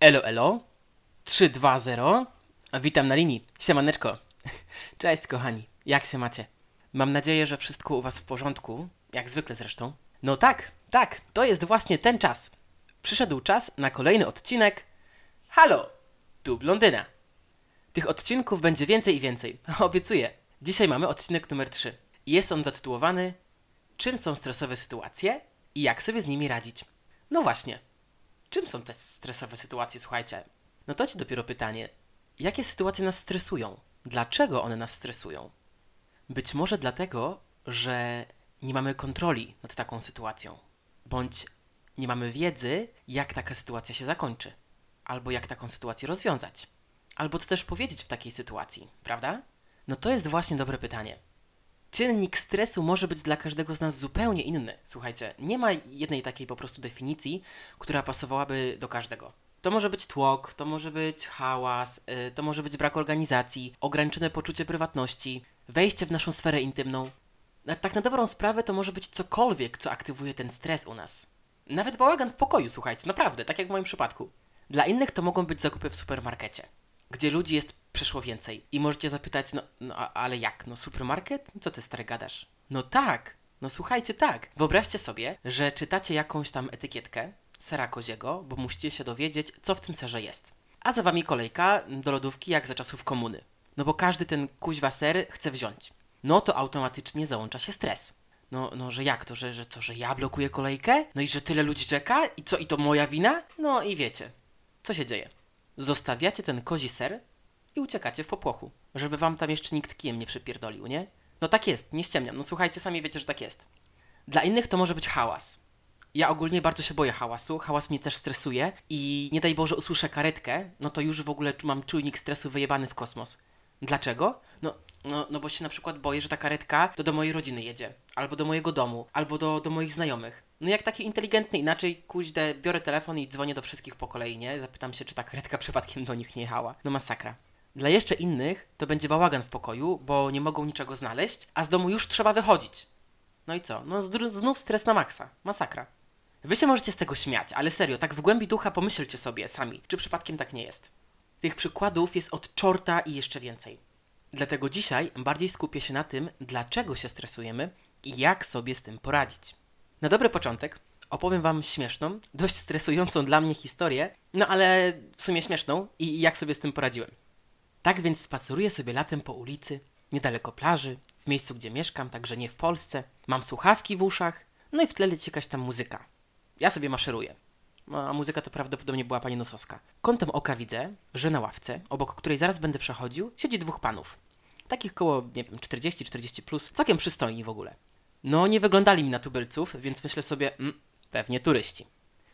Elo, elo. 320. Witam na linii. Siemaneczko. Cześć, kochani. Jak się macie? Mam nadzieję, że wszystko u was w porządku. Jak zwykle zresztą. No tak, tak. To jest właśnie ten czas. Przyszedł czas na kolejny odcinek. Halo! Tu Blondyna. Tych odcinków będzie więcej i więcej. Obiecuję. Dzisiaj mamy odcinek numer 3. Jest on zatytułowany Czym są stresowe sytuacje i jak sobie z nimi radzić? No właśnie. Czym są te stresowe sytuacje, słuchajcie? No to ci dopiero pytanie. Jakie sytuacje nas stresują? Dlaczego one nas stresują? Być może dlatego, że nie mamy kontroli nad taką sytuacją, bądź nie mamy wiedzy, jak taka sytuacja się zakończy, albo jak taką sytuację rozwiązać, albo co też powiedzieć w takiej sytuacji, prawda? No to jest właśnie dobre pytanie. Czynnik stresu może być dla każdego z nas zupełnie inny. Słuchajcie, nie ma jednej takiej po prostu definicji, która pasowałaby do każdego. To może być tłok, to może być hałas, yy, to może być brak organizacji, ograniczone poczucie prywatności, wejście w naszą sferę intymną. Tak na dobrą sprawę to może być cokolwiek, co aktywuje ten stres u nas. Nawet bałagan w pokoju, słuchajcie, naprawdę, tak jak w moim przypadku. Dla innych to mogą być zakupy w supermarkecie, gdzie ludzi jest przeszło więcej. I możecie zapytać, no, no ale jak? No supermarket? Co ty stary gadasz? No tak, no słuchajcie, tak. Wyobraźcie sobie, że czytacie jakąś tam etykietkę sera koziego, bo musicie się dowiedzieć, co w tym serze jest. A za wami kolejka do lodówki jak za czasów komuny. No bo każdy ten kuźwa ser chce wziąć. No to automatycznie załącza się stres. No, no, że jak to, że, że co, że ja blokuję kolejkę? No i że tyle ludzi czeka? I co, i to moja wina? No i wiecie, co się dzieje? Zostawiacie ten kozi ser i uciekacie w popłochu, żeby wam tam jeszcze nikt kijem nie przypierdolił, nie? No tak jest, nie ściemniam, no słuchajcie, sami wiecie, że tak jest. Dla innych to może być hałas. Ja ogólnie bardzo się boję hałasu, hałas mnie też stresuje i nie daj Boże usłyszę karetkę, no to już w ogóle mam czujnik stresu wyjebany w kosmos. Dlaczego? No, no, no bo się na przykład boję, że ta karetka to do mojej rodziny jedzie, albo do mojego domu, albo do, do moich znajomych. No jak taki inteligentny, inaczej kuźdę, biorę telefon i dzwonię do wszystkich po kolei, nie? Zapytam się, czy ta karetka przypadkiem do nich nie jechała. No masakra. Dla jeszcze innych to będzie bałagan w pokoju, bo nie mogą niczego znaleźć, a z domu już trzeba wychodzić. No i co? No znów stres na maksa. Masakra. Wy się możecie z tego śmiać, ale serio, tak w głębi ducha pomyślcie sobie sami, czy przypadkiem tak nie jest. Tych przykładów jest od czorta i jeszcze więcej. Dlatego dzisiaj bardziej skupię się na tym, dlaczego się stresujemy i jak sobie z tym poradzić. Na dobry początek opowiem Wam śmieszną, dość stresującą dla mnie historię, no ale w sumie śmieszną i jak sobie z tym poradziłem. Tak więc spaceruję sobie latem po ulicy, niedaleko plaży, w miejscu, gdzie mieszkam, także nie w Polsce. Mam słuchawki w uszach, no i w tle leci jakaś tam muzyka. Ja sobie maszeruję. No, A muzyka to prawdopodobnie była pani Nosowska. Kątem oka widzę, że na ławce, obok której zaraz będę przechodził, siedzi dwóch panów. Takich koło, nie wiem, 40-40 plus, całkiem przystojni w ogóle. No, nie wyglądali mi na tubylców, więc myślę sobie, mm, pewnie turyści.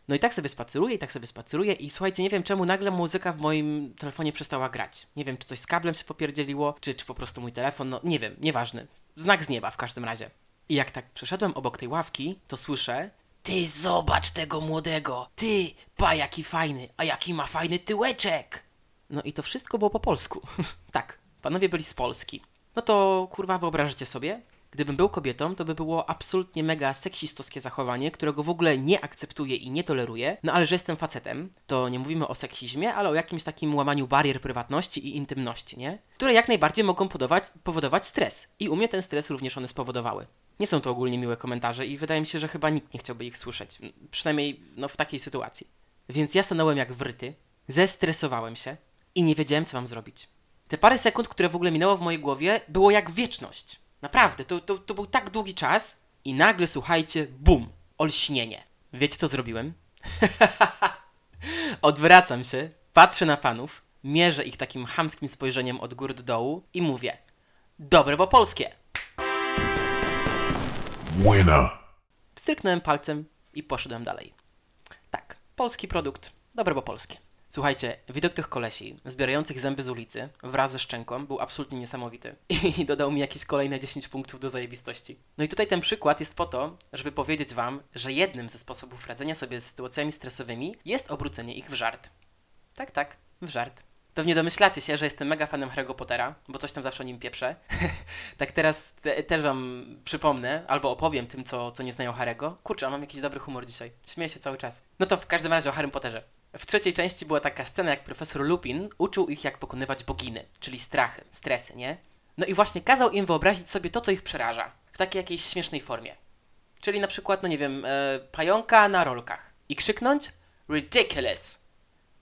No i tak sobie spaceruję, i tak sobie spaceruję i słuchajcie, nie wiem czemu nagle muzyka w moim telefonie przestała grać. Nie wiem, czy coś z kablem się popierdzieliło, czy, czy po prostu mój telefon, no nie wiem, nieważne. Znak z nieba w każdym razie. I jak tak przeszedłem obok tej ławki, to słyszę Ty zobacz tego młodego! Ty, pa jaki fajny, a jaki ma fajny tyłeczek! No i to wszystko było po polsku. tak, panowie byli z Polski. No to kurwa wyobrażacie sobie? Gdybym był kobietą, to by było absolutnie mega seksistowskie zachowanie, którego w ogóle nie akceptuję i nie toleruję. No ale że jestem facetem, to nie mówimy o seksizmie, ale o jakimś takim łamaniu barier prywatności i intymności, nie? Które jak najbardziej mogą powodować, powodować stres. I u mnie ten stres również one spowodowały. Nie są to ogólnie miłe komentarze i wydaje mi się, że chyba nikt nie chciałby ich słyszeć. Przynajmniej no, w takiej sytuacji. Więc ja stanąłem jak wryty, zestresowałem się i nie wiedziałem, co mam zrobić. Te parę sekund, które w ogóle minęło w mojej głowie, było jak wieczność. Naprawdę, to, to, to był tak długi czas i nagle, słuchajcie, bum, olśnienie. Wiecie, co zrobiłem? Odwracam się, patrzę na panów, mierzę ich takim chamskim spojrzeniem od góry do dołu i mówię Dobre, bo polskie. Winner. Pstryknąłem palcem i poszedłem dalej. Tak, polski produkt, dobre bo polskie. Słuchajcie, widok tych kolesi, zbierających zęby z ulicy, wraz ze szczęką, był absolutnie niesamowity. I dodał mi jakieś kolejne 10 punktów do zajebistości. No i tutaj ten przykład jest po to, żeby powiedzieć wam, że jednym ze sposobów radzenia sobie z sytuacjami stresowymi jest obrócenie ich w żart. Tak, tak, w żart. Pewnie domyślacie się, że jestem mega fanem Harry'ego Pottera, bo coś tam zawsze o nim pieprzę. tak teraz te, też wam przypomnę, albo opowiem tym, co, co nie znają Harry'ego. Kurczę, mam jakiś dobry humor dzisiaj. Śmieję się cały czas. No to w każdym razie o Harrym Potterze. W trzeciej części była taka scena, jak profesor Lupin uczył ich, jak pokonywać boginy, czyli strachy, stresy, nie? No i właśnie kazał im wyobrazić sobie to, co ich przeraża, w takiej jakiejś śmiesznej formie. Czyli na przykład, no nie wiem, e, pająka na rolkach. I krzyknąć ridiculous.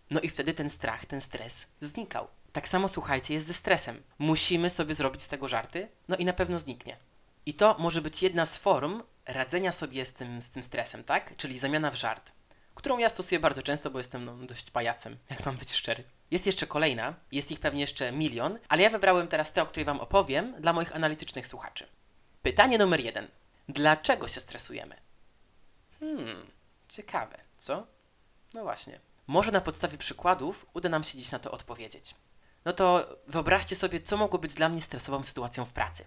No i wtedy ten strach, ten stres znikał. Tak samo słuchajcie, jest ze stresem. Musimy sobie zrobić z tego żarty, no i na pewno zniknie. I to może być jedna z form radzenia sobie z tym, z tym stresem, tak? Czyli zamiana w żart, którą ja stosuję bardzo często, bo jestem no, dość pajacem, jak mam być szczery. Jest jeszcze kolejna, jest ich pewnie jeszcze milion, ale ja wybrałem teraz tę, o której Wam opowiem, dla moich analitycznych słuchaczy. Pytanie numer jeden. Dlaczego się stresujemy? Hmm, ciekawe, co? No właśnie. Może na podstawie przykładów uda nam się dziś na to odpowiedzieć. No to wyobraźcie sobie, co mogło być dla mnie stresową sytuacją w pracy.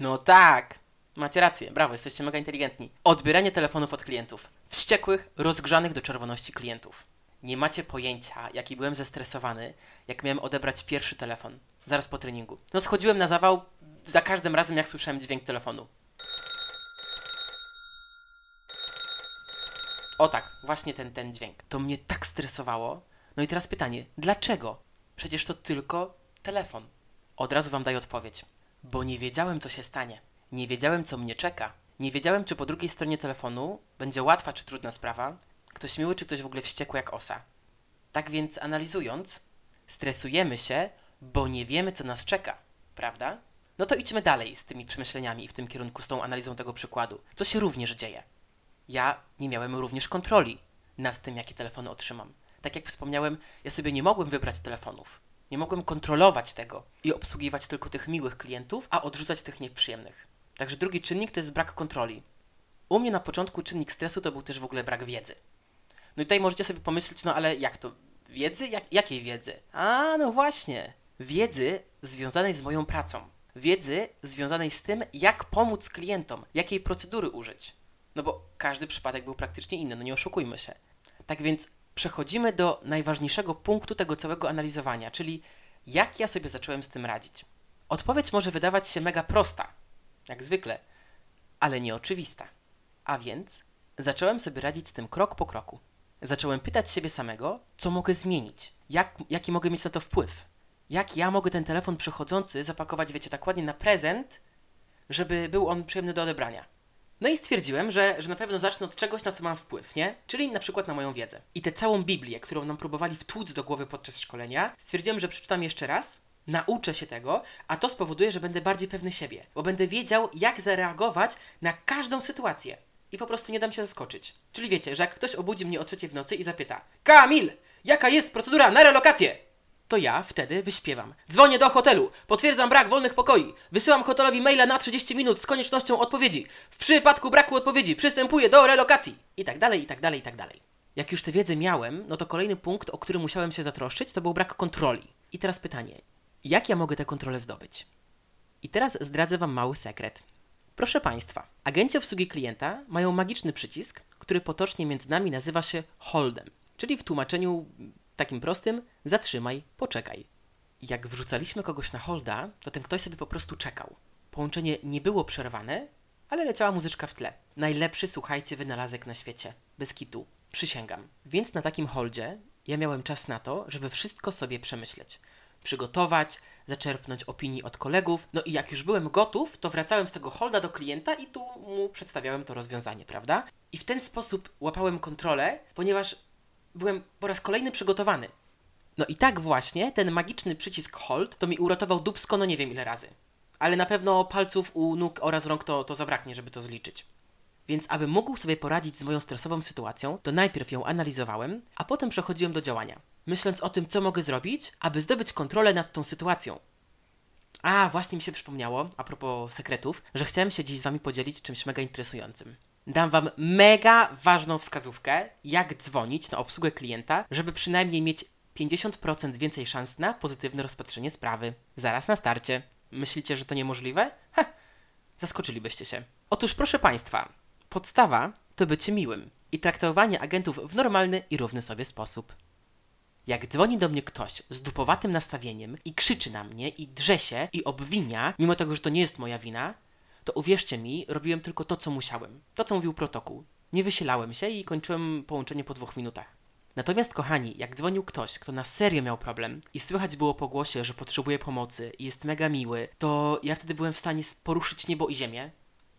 No tak, macie rację, brawo, jesteście mega inteligentni. Odbieranie telefonów od klientów. Wściekłych, rozgrzanych do czerwoności klientów. Nie macie pojęcia, jaki byłem zestresowany, jak miałem odebrać pierwszy telefon, zaraz po treningu. No schodziłem na zawał za każdym razem, jak słyszałem dźwięk telefonu. O tak, właśnie ten, ten dźwięk. To mnie tak stresowało. No i teraz pytanie, dlaczego? Przecież to tylko telefon. Od razu wam daję odpowiedź. Bo nie wiedziałem, co się stanie. Nie wiedziałem, co mnie czeka. Nie wiedziałem, czy po drugiej stronie telefonu będzie łatwa czy trudna sprawa, ktoś miły czy ktoś w ogóle wściekły jak osa. Tak więc analizując, stresujemy się, bo nie wiemy, co nas czeka, prawda? No to idźmy dalej z tymi przemyśleniami i w tym kierunku, z tą analizą tego przykładu. Co się również dzieje? Ja nie miałem również kontroli nad tym, jakie telefony otrzymam. Tak jak wspomniałem, ja sobie nie mogłem wybrać telefonów. Nie mogłem kontrolować tego i obsługiwać tylko tych miłych klientów, a odrzucać tych nieprzyjemnych. Także drugi czynnik to jest brak kontroli. U mnie na początku czynnik stresu to był też w ogóle brak wiedzy. No i tutaj możecie sobie pomyśleć, no ale jak to? Wiedzy? Jak, jakiej wiedzy? A, no właśnie. Wiedzy związanej z moją pracą. Wiedzy związanej z tym, jak pomóc klientom, jakiej procedury użyć. No bo każdy przypadek był praktycznie inny, no nie oszukujmy się. Tak więc przechodzimy do najważniejszego punktu tego całego analizowania, czyli jak ja sobie zacząłem z tym radzić. Odpowiedź może wydawać się mega prosta, jak zwykle, ale nieoczywista. A więc zacząłem sobie radzić z tym krok po kroku. Zacząłem pytać siebie samego, co mogę zmienić, jak, jaki mogę mieć na to wpływ, jak ja mogę ten telefon przechodzący zapakować, wiecie, tak ładnie na prezent, żeby był on przyjemny do odebrania. No i stwierdziłem, że, że na pewno zacznę od czegoś, na co mam wpływ, nie? Czyli na przykład na moją wiedzę. I tę całą Biblię, którą nam próbowali wtłuc do głowy podczas szkolenia, stwierdziłem, że przeczytam jeszcze raz, nauczę się tego, a to spowoduje, że będę bardziej pewny siebie, bo będę wiedział, jak zareagować na każdą sytuację. I po prostu nie dam się zaskoczyć. Czyli wiecie, że jak ktoś obudzi mnie o trzeciej w nocy i zapyta Kamil, jaka jest procedura na relokację? to ja wtedy wyśpiewam. Dzwonię do hotelu, potwierdzam brak wolnych pokoi, wysyłam hotelowi maila na 30 minut z koniecznością odpowiedzi. W przypadku braku odpowiedzi przystępuję do relokacji. I tak dalej, i tak dalej, i tak dalej. Jak już tę wiedzę miałem, no to kolejny punkt, o który musiałem się zatroszczyć, to był brak kontroli. I teraz pytanie, jak ja mogę tę kontrolę zdobyć? I teraz zdradzę Wam mały sekret. Proszę Państwa, agenci obsługi klienta mają magiczny przycisk, który potocznie między nami nazywa się holdem, czyli w tłumaczeniu Takim prostym, zatrzymaj, poczekaj. Jak wrzucaliśmy kogoś na holda, to ten ktoś sobie po prostu czekał. Połączenie nie było przerwane, ale leciała muzyczka w tle. Najlepszy, słuchajcie, wynalazek na świecie. Bez kitu. Przysięgam. Więc na takim holdzie ja miałem czas na to, żeby wszystko sobie przemyśleć. Przygotować, zaczerpnąć opinii od kolegów. No i jak już byłem gotów, to wracałem z tego holda do klienta i tu mu przedstawiałem to rozwiązanie, prawda? I w ten sposób łapałem kontrolę, ponieważ byłem po raz kolejny przygotowany. No i tak właśnie ten magiczny przycisk hold to mi uratował dubsko no nie wiem ile razy. Ale na pewno palców u nóg oraz rąk to, to zabraknie, żeby to zliczyć. Więc aby mógł sobie poradzić z moją stresową sytuacją, to najpierw ją analizowałem, a potem przechodziłem do działania, myśląc o tym, co mogę zrobić, aby zdobyć kontrolę nad tą sytuacją. A, właśnie mi się przypomniało, a propos sekretów, że chciałem się dziś z Wami podzielić czymś mega interesującym dam Wam mega ważną wskazówkę, jak dzwonić na obsługę klienta, żeby przynajmniej mieć 50% więcej szans na pozytywne rozpatrzenie sprawy. Zaraz na starcie. Myślicie, że to niemożliwe? Ha! Zaskoczylibyście się. Otóż, proszę Państwa, podstawa to bycie miłym i traktowanie agentów w normalny i równy sobie sposób. Jak dzwoni do mnie ktoś z dupowatym nastawieniem i krzyczy na mnie i drze się i obwinia, mimo tego, że to nie jest moja wina, to uwierzcie mi, robiłem tylko to, co musiałem. To, co mówił protokół. Nie wysilałem się i kończyłem połączenie po dwóch minutach. Natomiast, kochani, jak dzwonił ktoś, kto na serio miał problem i słychać było po głosie, że potrzebuje pomocy i jest mega miły, to ja wtedy byłem w stanie poruszyć niebo i ziemię,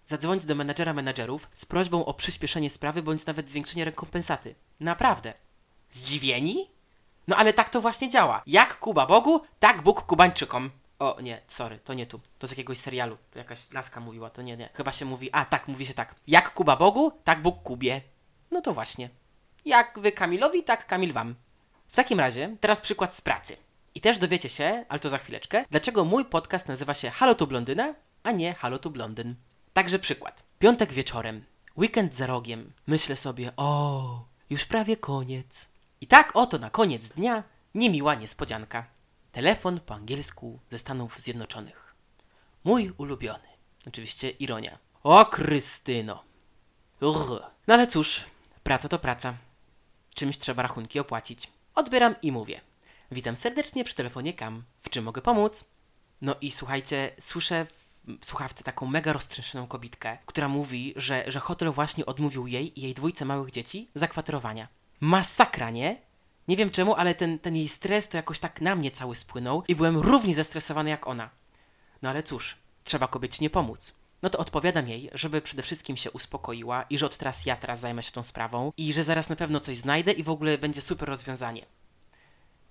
zadzwonić do menadżera menadżerów z prośbą o przyspieszenie sprawy bądź nawet zwiększenie rekompensaty. Naprawdę. Zdziwieni? No ale tak to właśnie działa. Jak Kuba Bogu, tak Bóg Kubańczykom. O nie, sorry, to nie tu. To z jakiegoś serialu. Jakaś laska mówiła, to nie, nie. Chyba się mówi, a tak, mówi się tak. Jak Kuba Bogu, tak Bóg Kubie. No to właśnie. Jak wy Kamilowi, tak Kamil wam. W takim razie, teraz przykład z pracy. I też dowiecie się, ale to za chwileczkę, dlaczego mój podcast nazywa się Halo tu Blondyna, a nie Halo tu Blondyn. Także przykład. Piątek wieczorem, weekend za rogiem. Myślę sobie, o, już prawie koniec. I tak oto na koniec dnia niemiła niespodzianka. Telefon po angielsku ze Stanów Zjednoczonych. Mój ulubiony. Oczywiście ironia. O, Krystyno. Urgh. No ale cóż, praca to praca. Czymś trzeba rachunki opłacić. Odbieram i mówię. Witam serdecznie przy telefonie Kam. W czym mogę pomóc? No i słuchajcie, słyszę w słuchawce taką mega roztrzęszoną kobitkę, która mówi, że, że hotel właśnie odmówił jej i jej dwójce małych dzieci zakwaterowania. Masakra, nie? Nie wiem czemu, ale ten, ten jej stres to jakoś tak na mnie cały spłynął i byłem równie zestresowany jak ona. No ale cóż, trzeba kobiecie nie pomóc. No to odpowiadam jej, żeby przede wszystkim się uspokoiła i że od teraz ja teraz zajmę się tą sprawą i że zaraz na pewno coś znajdę i w ogóle będzie super rozwiązanie.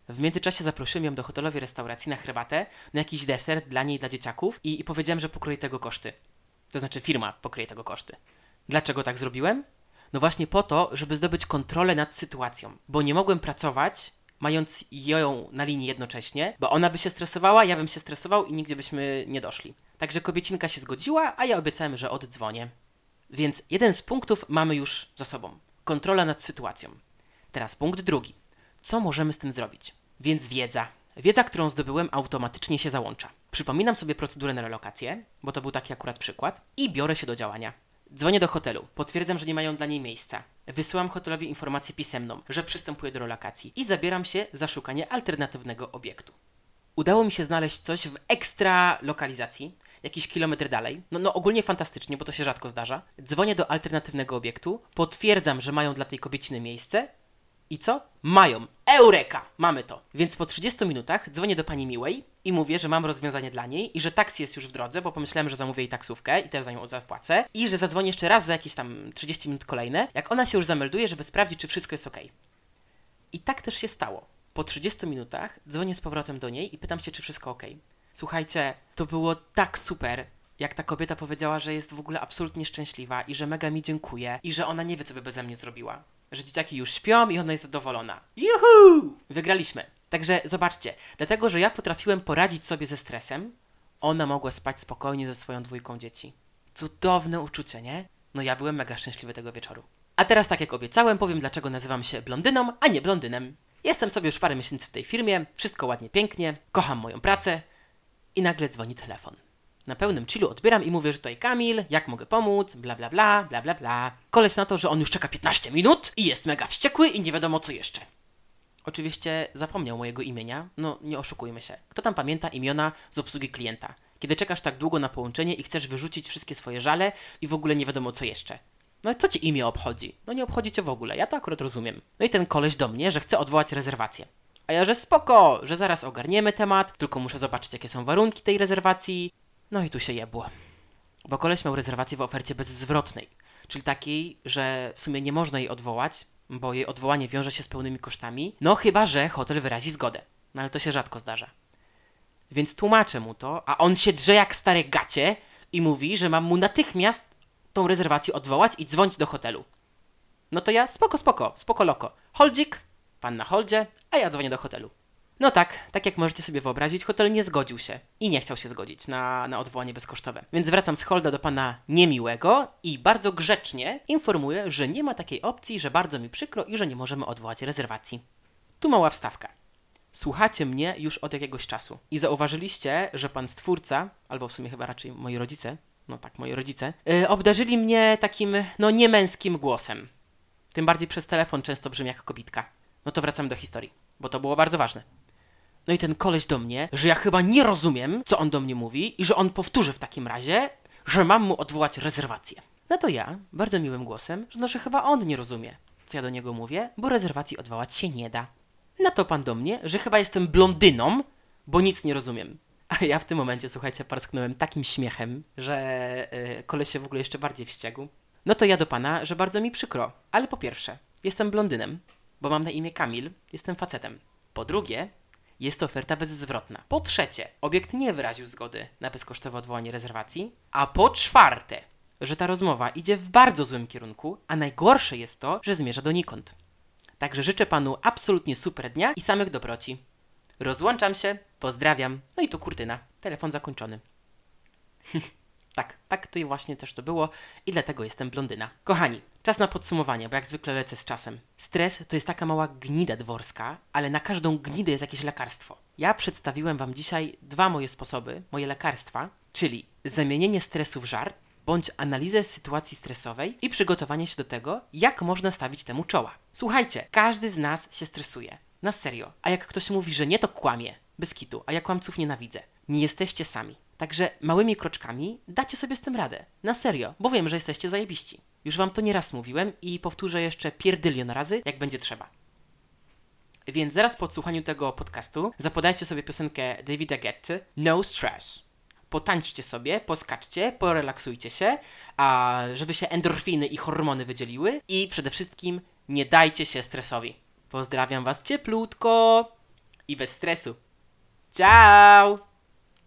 W międzyczasie zaprosiłem ją do hotelowej restauracji na herbatę, na jakiś deser dla niej dla dzieciaków i, i powiedziałem, że pokryje tego koszty. To znaczy firma pokryje tego koszty. Dlaczego tak zrobiłem? No właśnie po to, żeby zdobyć kontrolę nad sytuacją, bo nie mogłem pracować mając ją na linii jednocześnie, bo ona by się stresowała, ja bym się stresował i nigdzie byśmy nie doszli. Także kobiecinka się zgodziła, a ja obiecałem, że oddzwonię. Więc jeden z punktów mamy już za sobą. Kontrola nad sytuacją. Teraz punkt drugi. Co możemy z tym zrobić? Więc wiedza. Wiedza, którą zdobyłem, automatycznie się załącza. Przypominam sobie procedurę na relokację, bo to był taki akurat przykład, i biorę się do działania. Dzwonię do hotelu, potwierdzam, że nie mają dla niej miejsca. Wysyłam hotelowi informację pisemną, że przystępuję do relokacji i zabieram się za szukanie alternatywnego obiektu. Udało mi się znaleźć coś w ekstra lokalizacji, jakiś kilometr dalej. No, no ogólnie fantastycznie, bo to się rzadko zdarza. Dzwonię do alternatywnego obiektu, potwierdzam, że mają dla tej kobieciny miejsce i co? Mają. Eureka! Mamy to. Więc po 30 minutach dzwonię do pani Miłej i mówię, że mam rozwiązanie dla niej i że taksi jest już w drodze, bo pomyślałem, że zamówię jej taksówkę i też za nią zapłacę i że zadzwonię jeszcze raz za jakieś tam 30 minut kolejne, jak ona się już zamelduje, żeby sprawdzić, czy wszystko jest ok. I tak też się stało. Po 30 minutach dzwonię z powrotem do niej i pytam się, czy wszystko ok. Słuchajcie, to było tak super, jak ta kobieta powiedziała, że jest w ogóle absolutnie szczęśliwa i że mega mi dziękuje i że ona nie wie, co by beze mnie zrobiła. Że dzieciaki już śpią i ona jest zadowolona. Juhu! Wygraliśmy. Także zobaczcie, dlatego, że ja potrafiłem poradzić sobie ze stresem, ona mogła spać spokojnie ze swoją dwójką dzieci. Cudowne uczucie, nie? No ja byłem mega szczęśliwy tego wieczoru. A teraz, tak jak obiecałem, powiem, dlaczego nazywam się blondyną, a nie blondynem. Jestem sobie już parę miesięcy w tej firmie, wszystko ładnie, pięknie, kocham moją pracę i nagle dzwoni telefon. Na pełnym chillu odbieram i mówię, że tutaj Kamil, jak mogę pomóc, bla bla bla, bla bla bla. Koleś na to, że on już czeka 15 minut i jest mega wściekły i nie wiadomo co jeszcze. Oczywiście zapomniał mojego imienia, no nie oszukujmy się. Kto tam pamięta imiona z obsługi klienta? Kiedy czekasz tak długo na połączenie i chcesz wyrzucić wszystkie swoje żale i w ogóle nie wiadomo co jeszcze. No i co ci imię obchodzi? No nie obchodzi cię w ogóle, ja to akurat rozumiem. No i ten koleś do mnie, że chce odwołać rezerwację. A ja, że spoko, że zaraz ogarniemy temat, tylko muszę zobaczyć jakie są warunki tej rezerwacji. No i tu się jebło. Bo koleś miał rezerwację w ofercie bezzwrotnej, czyli takiej, że w sumie nie można jej odwołać, bo jej odwołanie wiąże się z pełnymi kosztami, no chyba, że hotel wyrazi zgodę. No ale to się rzadko zdarza. Więc tłumaczę mu to, a on się drze jak stare gacie i mówi, że mam mu natychmiast tą rezerwację odwołać i dzwonić do hotelu. No to ja spoko, spoko, spoko loko. Holdzik, pan na holdzie, a ja dzwonię do hotelu. No tak, tak jak możecie sobie wyobrazić, hotel nie zgodził się i nie chciał się zgodzić na, na odwołanie bezkosztowe. Więc wracam z holda do pana niemiłego i bardzo grzecznie informuję, że nie ma takiej opcji, że bardzo mi przykro i że nie możemy odwołać rezerwacji. Tu mała wstawka. Słuchacie mnie już od jakiegoś czasu i zauważyliście, że pan stwórca, albo w sumie chyba raczej moi rodzice, no tak, moi rodzice, yy, obdarzyli mnie takim, no niemęskim głosem. Tym bardziej przez telefon często brzmi jak kobitka. No to wracam do historii, bo to było bardzo ważne. No i ten koleś do mnie, że ja chyba nie rozumiem, co on do mnie mówi i że on powtórzy w takim razie, że mam mu odwołać rezerwację. No to ja, bardzo miłym głosem, że no, że chyba on nie rozumie. co ja do niego mówię, bo rezerwacji odwołać się nie da. Na to pan do mnie, że chyba jestem blondyną, bo nic nie rozumiem. A ja w tym momencie, słuchajcie, parsknąłem takim śmiechem, że yy, koleś się w ogóle jeszcze bardziej wściekł. No to ja do pana, że bardzo mi przykro, ale po pierwsze, jestem blondynem, bo mam na imię Kamil, jestem facetem. Po drugie, jest to oferta bezzwrotna. Po trzecie, obiekt nie wyraził zgody na bezkosztowe odwołanie rezerwacji. A po czwarte, że ta rozmowa idzie w bardzo złym kierunku, a najgorsze jest to, że zmierza donikąd. Także życzę panu absolutnie super dnia i samych dobroci. Rozłączam się, pozdrawiam. No i tu kurtyna. Telefon zakończony. tak, tak to i właśnie też to było i dlatego jestem blondyna. Kochani, czas na podsumowanie, bo jak zwykle lecę z czasem. Stres to jest taka mała gnida dworska, ale na każdą gnidę jest jakieś lekarstwo. Ja przedstawiłem wam dzisiaj dwa moje sposoby, moje lekarstwa, czyli zamienienie stresu w żart, bądź analizę sytuacji stresowej i przygotowanie się do tego, jak można stawić temu czoła. Słuchajcie, każdy z nas się stresuje. Na serio. A jak ktoś mówi, że nie, to kłamie. Bez kitu. A ja kłamców nienawidzę. Nie jesteście sami. Także małymi kroczkami dacie sobie z tym radę. Na serio, bo wiem, że jesteście zajebiści. Już wam to nieraz mówiłem i powtórzę jeszcze pierdylion razy, jak będzie trzeba. Więc zaraz po odsłuchaniu tego podcastu zapodajcie sobie piosenkę Davida Getty No Stress. Potańczcie sobie, poskaczcie, porelaksujcie się, a żeby się endorfiny i hormony wydzieliły i przede wszystkim nie dajcie się stresowi. Pozdrawiam was cieplutko i bez stresu. Ciao!